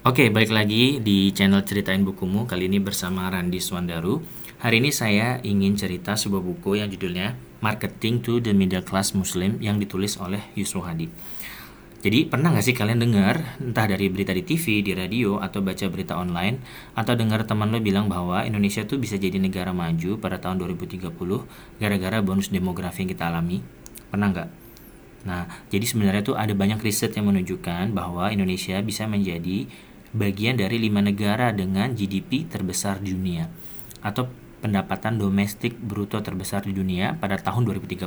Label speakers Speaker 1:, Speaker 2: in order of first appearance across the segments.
Speaker 1: Oke, balik lagi di channel Ceritain Bukumu. Kali ini bersama Randi Swandaru. Hari ini saya ingin cerita sebuah buku yang judulnya Marketing to the Middle Class Muslim yang ditulis oleh Yusuf Hadi. Jadi pernah nggak sih kalian dengar entah dari berita di TV, di radio, atau baca berita online, atau dengar teman lo bilang bahwa Indonesia tuh bisa jadi negara maju pada tahun 2030 gara-gara bonus demografi yang kita alami? Pernah nggak? Nah, jadi sebenarnya tuh ada banyak riset yang menunjukkan bahwa Indonesia bisa menjadi bagian dari lima negara dengan GDP terbesar di dunia atau pendapatan domestik bruto terbesar di dunia pada tahun 2030.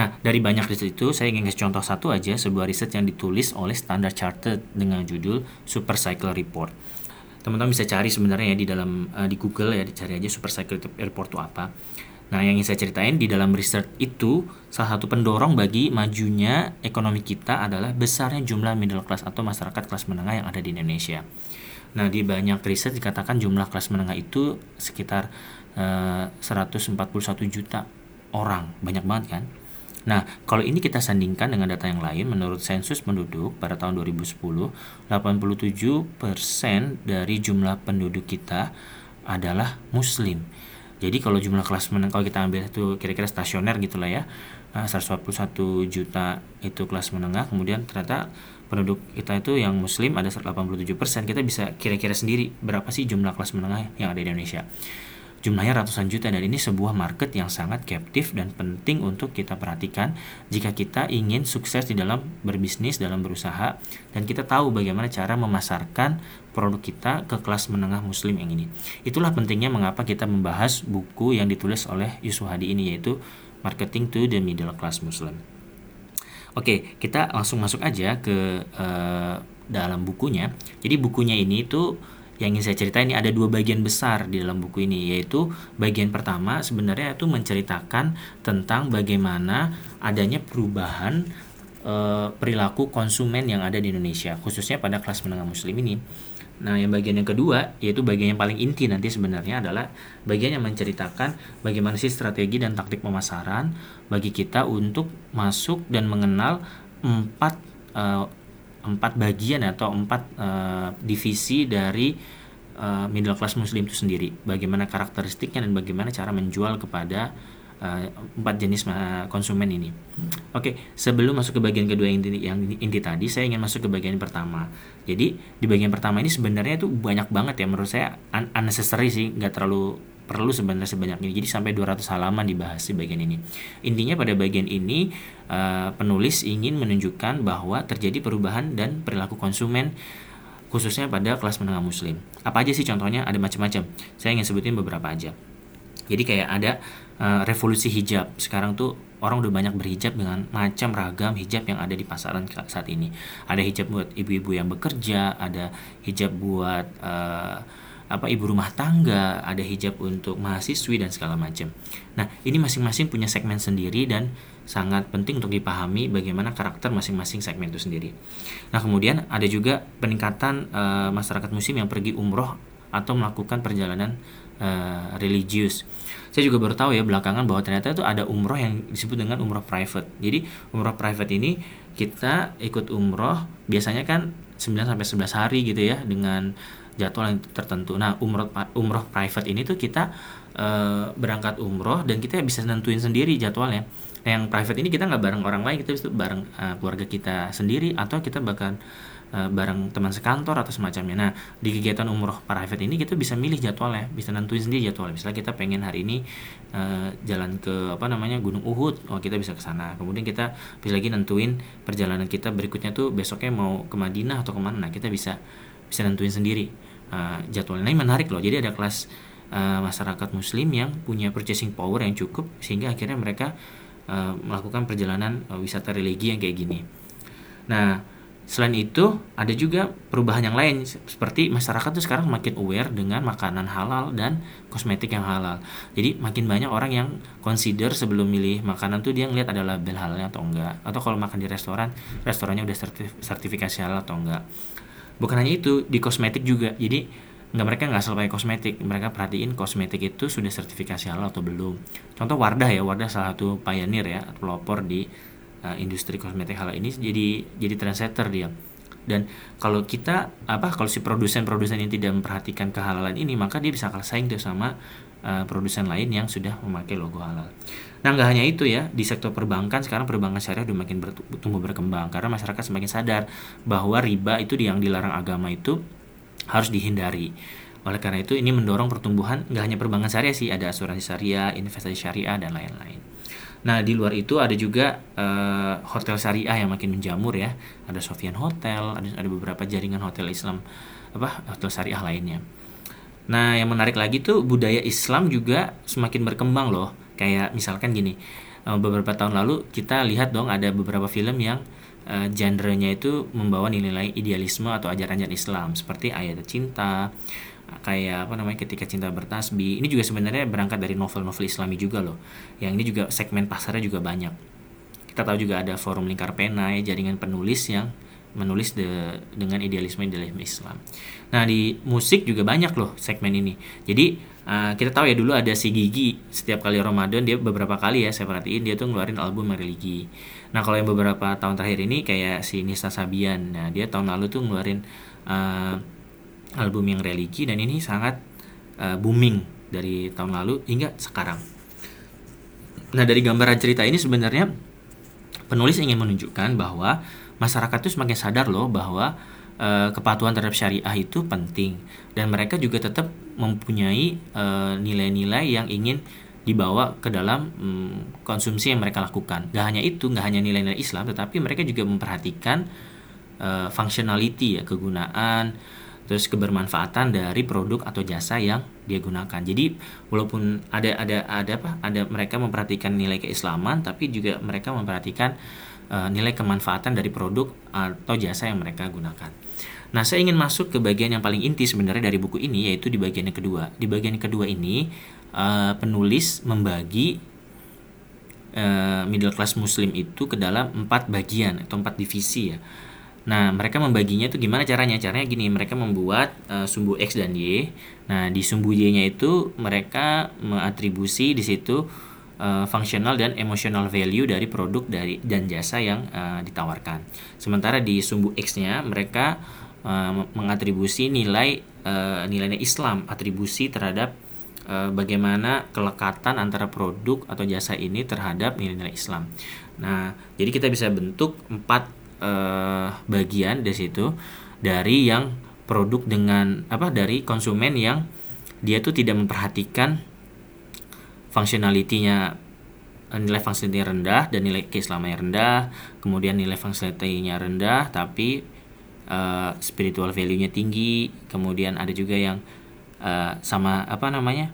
Speaker 1: Nah, dari banyak riset itu saya ingin kasih contoh satu aja sebuah riset yang ditulis oleh Standard Chartered dengan judul Super Cycle Report. Teman-teman bisa cari sebenarnya ya di dalam uh, di Google ya dicari aja Super Cycle Report itu apa. Nah, yang ingin saya ceritain di dalam riset itu, salah satu pendorong bagi majunya ekonomi kita adalah besarnya jumlah middle class atau masyarakat kelas menengah yang ada di Indonesia. Nah, di banyak riset dikatakan jumlah kelas menengah itu sekitar eh, 141 juta orang. Banyak banget kan? Nah, kalau ini kita sandingkan dengan data yang lain, menurut sensus penduduk pada tahun 2010, 87% dari jumlah penduduk kita adalah muslim. Jadi kalau jumlah kelas menengah kalau kita ambil itu kira-kira stasioner gitulah ya. 141 nah, juta itu kelas menengah, kemudian ternyata penduduk kita itu yang muslim ada 87%. Kita bisa kira-kira sendiri berapa sih jumlah kelas menengah yang ada di Indonesia jumlahnya ratusan juta dan ini sebuah market yang sangat captive dan penting untuk kita perhatikan jika kita ingin sukses di dalam berbisnis dalam berusaha dan kita tahu bagaimana cara memasarkan produk kita ke kelas menengah muslim yang ini itulah pentingnya mengapa kita membahas buku yang ditulis oleh Yusuf Hadi ini yaitu Marketing to the Middle Class Muslim Oke, kita langsung masuk aja ke uh, dalam bukunya. Jadi bukunya ini tuh yang ingin saya ceritain ini ada dua bagian besar di dalam buku ini yaitu bagian pertama sebenarnya itu menceritakan tentang bagaimana adanya perubahan e, perilaku konsumen yang ada di Indonesia khususnya pada kelas menengah muslim ini. Nah, yang bagian yang kedua yaitu bagian yang paling inti nanti sebenarnya adalah bagian yang menceritakan bagaimana sih strategi dan taktik pemasaran bagi kita untuk masuk dan mengenal empat uh, empat bagian atau empat uh, divisi dari uh, middle class muslim itu sendiri. Bagaimana karakteristiknya dan bagaimana cara menjual kepada uh, empat jenis konsumen ini. Oke okay, sebelum masuk ke bagian kedua yang inti, yang inti tadi saya ingin masuk ke bagian pertama. Jadi di bagian pertama ini sebenarnya itu banyak banget ya. Menurut saya unnecessary sih nggak terlalu perlu sebenarnya sebanyak ini. Jadi sampai 200 halaman dibahas di bagian ini. Intinya pada bagian ini uh, penulis ingin menunjukkan bahwa terjadi perubahan dan perilaku konsumen khususnya pada kelas menengah muslim. Apa aja sih contohnya? Ada macam-macam. Saya ingin sebutin beberapa aja. Jadi kayak ada uh, revolusi hijab. Sekarang tuh orang udah banyak berhijab dengan macam ragam hijab yang ada di pasaran saat ini. Ada hijab buat ibu-ibu yang bekerja, ada hijab buat uh, apa ibu rumah tangga, ada hijab untuk mahasiswi dan segala macam. Nah, ini masing-masing punya segmen sendiri dan sangat penting untuk dipahami bagaimana karakter masing-masing segmen itu sendiri. Nah, kemudian ada juga peningkatan uh, masyarakat muslim yang pergi umroh atau melakukan perjalanan uh, religius. Saya juga baru tahu ya belakangan bahwa ternyata itu ada umroh yang disebut dengan umroh private. Jadi umroh private ini kita ikut umroh biasanya kan 9 sampai 11 hari gitu ya dengan jadwal yang tertentu. Nah, umroh umroh private ini tuh kita e, berangkat umroh dan kita bisa nentuin sendiri jadwalnya. Yang private ini kita nggak bareng orang lain, kita bisa bareng e, keluarga kita sendiri atau kita bahkan e, bareng teman sekantor atau semacamnya. Nah, di kegiatan umroh private ini kita bisa milih jadwalnya, bisa nentuin sendiri jadwalnya. Misalnya kita pengen hari ini e, jalan ke apa namanya Gunung Uhud, oh kita bisa ke sana. Kemudian kita bisa lagi nentuin perjalanan kita berikutnya tuh besoknya mau ke Madinah atau ke mana. Nah, kita bisa bisa nentuin sendiri uh, jadwalnya. Ini menarik loh. Jadi ada kelas uh, masyarakat Muslim yang punya purchasing power yang cukup sehingga akhirnya mereka uh, melakukan perjalanan uh, wisata religi yang kayak gini. Nah, selain itu ada juga perubahan yang lain seperti masyarakat tuh sekarang makin aware dengan makanan halal dan kosmetik yang halal. Jadi makin banyak orang yang consider sebelum milih makanan tuh dia ngeliat ada label halalnya atau enggak atau kalau makan di restoran restorannya udah sertifikasi halal atau enggak bukan hanya itu di kosmetik juga. Jadi nggak mereka nggak asal pakai kosmetik. Mereka perhatiin kosmetik itu sudah sertifikasi halal atau belum. Contoh Wardah ya Wardah salah satu pioneer ya pelopor di uh, industri kosmetik halal ini. Jadi jadi trendsetter dia dan kalau kita apa kalau si produsen-produsen ini tidak memperhatikan kehalalan ini maka dia bisa kalah saing tuh sama uh, produsen lain yang sudah memakai logo halal. Nah nggak hanya itu ya di sektor perbankan sekarang perbankan syariah udah makin bertumbuh berkembang karena masyarakat semakin sadar bahwa riba itu yang dilarang agama itu harus dihindari. Oleh karena itu ini mendorong pertumbuhan nggak hanya perbankan syariah sih ada asuransi syariah, investasi syariah dan lain-lain. Nah di luar itu ada juga uh, hotel syariah yang makin menjamur ya. Ada Sofian Hotel, ada ada beberapa jaringan hotel Islam apa hotel syariah lainnya. Nah, yang menarik lagi tuh budaya Islam juga semakin berkembang loh. Kayak misalkan gini, eh, beberapa tahun lalu kita lihat dong ada beberapa film yang uh, genrenya itu membawa nilai-nilai idealisme atau ajaran-ajaran Islam seperti ayat cinta, kayak apa namanya ketika cinta bertasbih. Ini juga sebenarnya berangkat dari novel-novel Islami juga loh. Yang ini juga segmen pasarnya juga banyak. Kita tahu juga ada forum lingkar pena ya, jaringan penulis yang menulis de, dengan idealisme idealisme Islam. Nah di musik juga banyak loh segmen ini. Jadi uh, kita tahu ya dulu ada si Gigi setiap kali Ramadan dia beberapa kali ya saya perhatiin dia tuh ngeluarin album religi. Nah kalau yang beberapa tahun terakhir ini kayak si Nisa Sabian, nah dia tahun lalu tuh ngeluarin uh, album yang religi dan ini sangat uh, booming dari tahun lalu hingga sekarang. Nah dari gambaran cerita ini sebenarnya penulis ingin menunjukkan bahwa masyarakat itu semakin sadar loh bahwa uh, kepatuhan terhadap syariah itu penting dan mereka juga tetap mempunyai eh, nilai-nilai uh, yang ingin dibawa ke dalam um, konsumsi yang mereka lakukan. Gak hanya itu, gak hanya nilai-nilai Islam, tetapi mereka juga memperhatikan uh, functionality ya kegunaan, terus kebermanfaatan dari produk atau jasa yang dia gunakan. Jadi walaupun ada ada ada apa? Ada mereka memperhatikan nilai keislaman, tapi juga mereka memperhatikan uh, nilai kemanfaatan dari produk atau jasa yang mereka gunakan. Nah, saya ingin masuk ke bagian yang paling inti sebenarnya dari buku ini yaitu di bagian yang kedua. Di bagian yang kedua ini uh, penulis membagi uh, middle class muslim itu ke dalam empat bagian atau empat divisi ya. Nah, mereka membaginya itu gimana caranya? Caranya gini, mereka membuat uh, sumbu X dan Y. Nah, di sumbu Y-nya itu mereka mengatribusi di situ uh, functional dan emotional value dari produk dari dan jasa yang uh, ditawarkan. Sementara di sumbu X-nya mereka uh, mengatribusi nilai uh, nilainya Islam, atribusi terhadap bagaimana kelekatan antara produk atau jasa ini terhadap nilai-nilai Islam. Nah, jadi kita bisa bentuk empat uh, bagian dari situ dari yang produk dengan apa dari konsumen yang dia tuh tidak memperhatikan functionality-nya nilai functionality rendah dan nilai keislamannya rendah, kemudian nilai functionality-nya rendah tapi uh, spiritual value-nya tinggi kemudian ada juga yang uh, sama apa namanya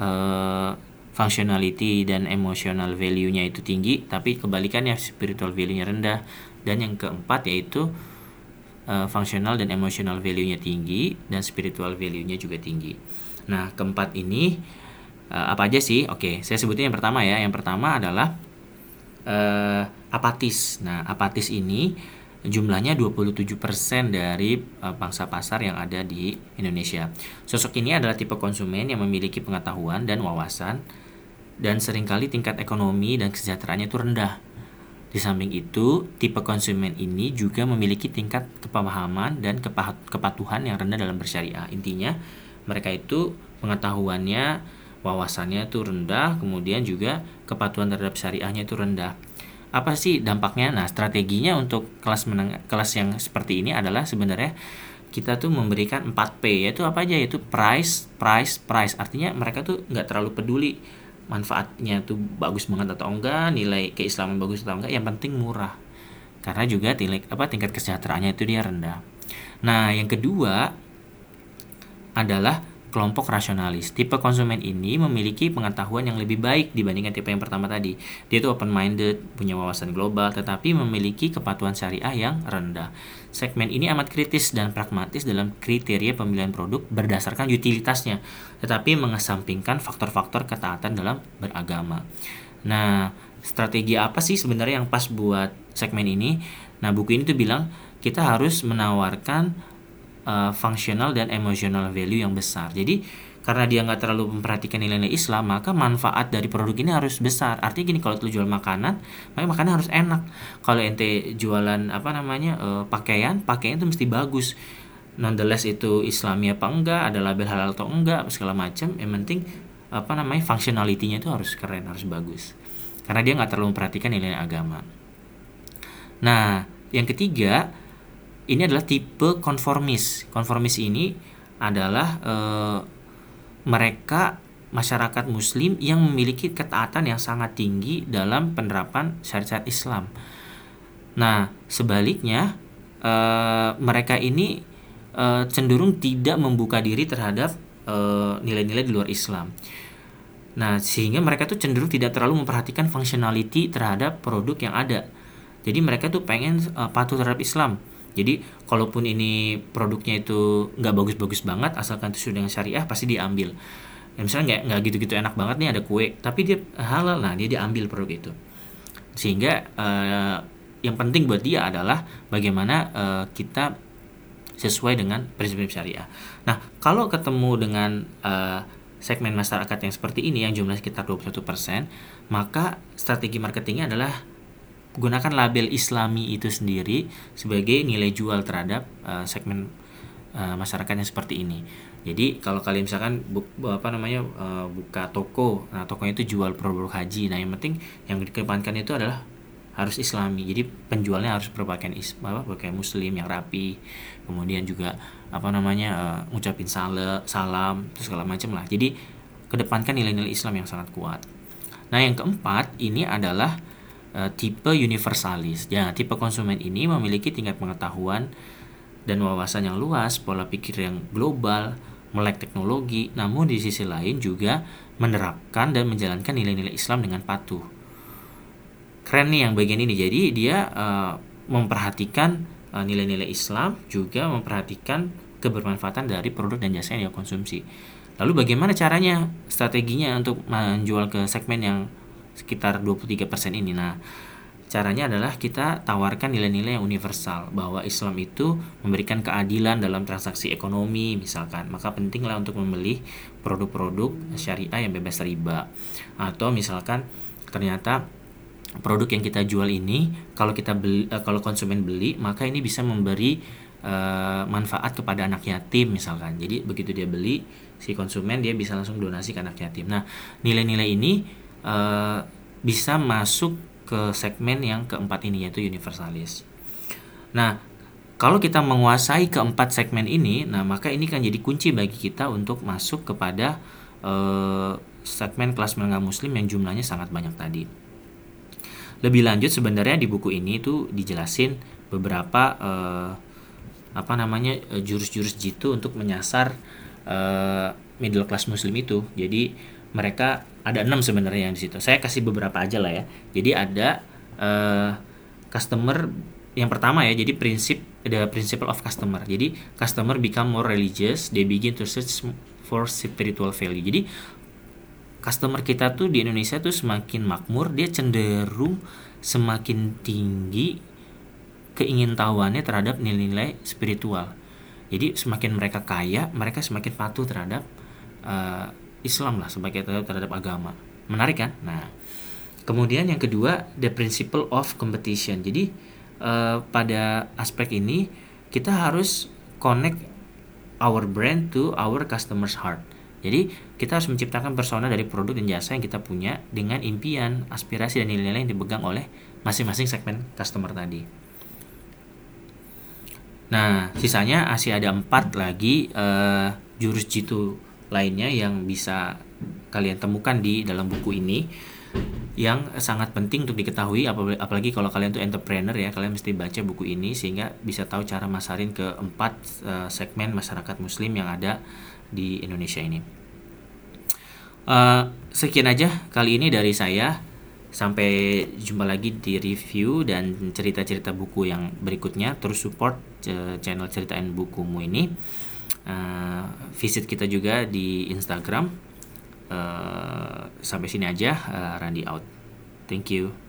Speaker 1: uh, functionality dan emotional value-nya itu tinggi tapi kebalikannya spiritual value-nya rendah dan yang keempat yaitu uh, functional dan emotional value-nya tinggi dan spiritual value-nya juga tinggi nah keempat ini uh, apa aja sih oke saya sebutnya yang pertama ya yang pertama adalah uh, apatis nah apatis ini jumlahnya 27% dari uh, pasar yang ada di Indonesia. Sosok ini adalah tipe konsumen yang memiliki pengetahuan dan wawasan dan sering kali tingkat ekonomi dan kesejahteraannya itu rendah. Di samping itu, tipe konsumen ini juga memiliki tingkat kepemahaman dan kepatuhan yang rendah dalam bersyariah. Intinya, mereka itu pengetahuannya, wawasannya itu rendah, kemudian juga kepatuhan terhadap syariahnya itu rendah apa sih dampaknya? Nah, strateginya untuk kelas menengah kelas yang seperti ini adalah sebenarnya kita tuh memberikan 4P yaitu apa aja yaitu price, price, price. Artinya mereka tuh nggak terlalu peduli manfaatnya tuh bagus banget atau enggak, nilai keislaman bagus atau enggak, yang penting murah. Karena juga tingkat apa tingkat kesejahteraannya itu dia rendah. Nah, yang kedua adalah kelompok rasionalis. Tipe konsumen ini memiliki pengetahuan yang lebih baik dibandingkan tipe yang pertama tadi. Dia itu open-minded, punya wawasan global, tetapi memiliki kepatuhan syariah yang rendah. Segmen ini amat kritis dan pragmatis dalam kriteria pemilihan produk berdasarkan utilitasnya, tetapi mengesampingkan faktor-faktor ketaatan dalam beragama. Nah, strategi apa sih sebenarnya yang pas buat segmen ini? Nah, buku ini tuh bilang kita harus menawarkan uh, functional dan emotional value yang besar. Jadi karena dia nggak terlalu memperhatikan nilai-nilai Islam maka manfaat dari produk ini harus besar. Artinya gini kalau lu jual makanan maka makanan harus enak. Kalau ente jualan apa namanya uh, pakaian pakaian itu mesti bagus. Nonetheless itu Islami apa enggak ada label halal atau enggak segala macam yang penting apa namanya functionality-nya itu harus keren harus bagus. Karena dia nggak terlalu memperhatikan nilai agama. Nah yang ketiga ini adalah tipe konformis konformis ini adalah uh, mereka masyarakat muslim yang memiliki ketaatan yang sangat tinggi dalam penerapan syariat Islam. Nah, sebaliknya e, mereka ini e, cenderung tidak membuka diri terhadap nilai-nilai di luar Islam. Nah, sehingga mereka tuh cenderung tidak terlalu memperhatikan functionality terhadap produk yang ada. Jadi mereka tuh pengen uh, patuh terhadap Islam. Jadi kalaupun ini produknya itu nggak bagus-bagus banget, asalkan itu sudah dengan syariah pasti diambil. Ya, misalnya nggak nggak gitu-gitu enak banget nih ada kue, tapi dia halal, nah dia diambil produk itu. Sehingga uh, yang penting buat dia adalah bagaimana uh, kita sesuai dengan prinsip-prinsip syariah. Nah, kalau ketemu dengan uh, segmen masyarakat yang seperti ini yang jumlahnya sekitar 21%, maka strategi marketingnya adalah gunakan label Islami itu sendiri sebagai nilai jual terhadap uh, segmen uh, masyarakat yang seperti ini. Jadi kalau kalian misalkan bu, apa namanya uh, buka toko, nah tokonya itu jual produk haji. Nah yang penting yang dikedepankan itu adalah harus Islami. Jadi penjualnya harus berpakaian is, apa berpakaian Muslim yang rapi. Kemudian juga apa namanya uh, ngucapin salam, salam, terus segala macam lah. Jadi kedepankan nilai-nilai Islam yang sangat kuat. Nah yang keempat ini adalah uh, tipe universalis. Ya, tipe konsumen ini memiliki tingkat pengetahuan dan wawasan yang luas, pola pikir yang global, melek teknologi, namun di sisi lain juga menerapkan dan menjalankan nilai-nilai Islam dengan patuh. Keren nih yang bagian ini. Jadi dia uh, memperhatikan uh, nilai-nilai Islam, juga memperhatikan kebermanfaatan dari produk dan jasa yang dia konsumsi. Lalu bagaimana caranya, strateginya untuk menjual ke segmen yang sekitar 23% ini. Nah, caranya adalah kita tawarkan nilai-nilai yang universal bahwa Islam itu memberikan keadilan dalam transaksi ekonomi misalkan. Maka pentinglah untuk membeli produk-produk syariah yang bebas riba. Atau misalkan ternyata produk yang kita jual ini kalau kita beli uh, kalau konsumen beli maka ini bisa memberi uh, manfaat kepada anak yatim misalkan. Jadi begitu dia beli si konsumen dia bisa langsung donasi ke anak yatim. Nah, nilai-nilai ini uh, bisa masuk ke segmen yang keempat ini yaitu universalis. Nah, kalau kita menguasai keempat segmen ini, nah maka ini kan jadi kunci bagi kita untuk masuk kepada uh, segmen kelas menengah muslim yang jumlahnya sangat banyak tadi. Lebih lanjut sebenarnya di buku ini itu dijelasin beberapa uh, apa namanya jurus-jurus jitu untuk menyasar uh, middle class muslim itu. Jadi mereka ada enam sebenarnya yang di situ. Saya kasih beberapa aja lah ya. Jadi ada uh, customer yang pertama ya. Jadi prinsip ada principle of customer. Jadi customer become more religious, they begin to search for spiritual value. Jadi customer kita tuh di Indonesia tuh semakin makmur, dia cenderung semakin tinggi keingintahuannya terhadap nilai-nilai spiritual. Jadi semakin mereka kaya, mereka semakin patuh terhadap uh, Islam lah sebagai terhadap agama. Menarik kan? Nah, kemudian yang kedua the principle of competition. Jadi uh, pada aspek ini kita harus connect our brand to our customers heart. Jadi kita harus menciptakan persona dari produk dan jasa yang kita punya dengan impian, aspirasi dan nilai-nilai yang dipegang oleh masing-masing segmen customer tadi. Nah, sisanya masih ada empat lagi uh, jurus jitu lainnya yang bisa kalian temukan di dalam buku ini yang sangat penting untuk diketahui apalagi kalau kalian tuh entrepreneur ya kalian mesti baca buku ini sehingga bisa tahu cara masarin ke empat uh, segmen masyarakat muslim yang ada di Indonesia ini. Uh, sekian aja kali ini dari saya. Sampai jumpa lagi di review dan cerita-cerita buku yang berikutnya. Terus support uh, channel ceritain bukumu ini uh, visit kita juga di Instagram. Uh, sampai sini aja uh, Randy out. Thank you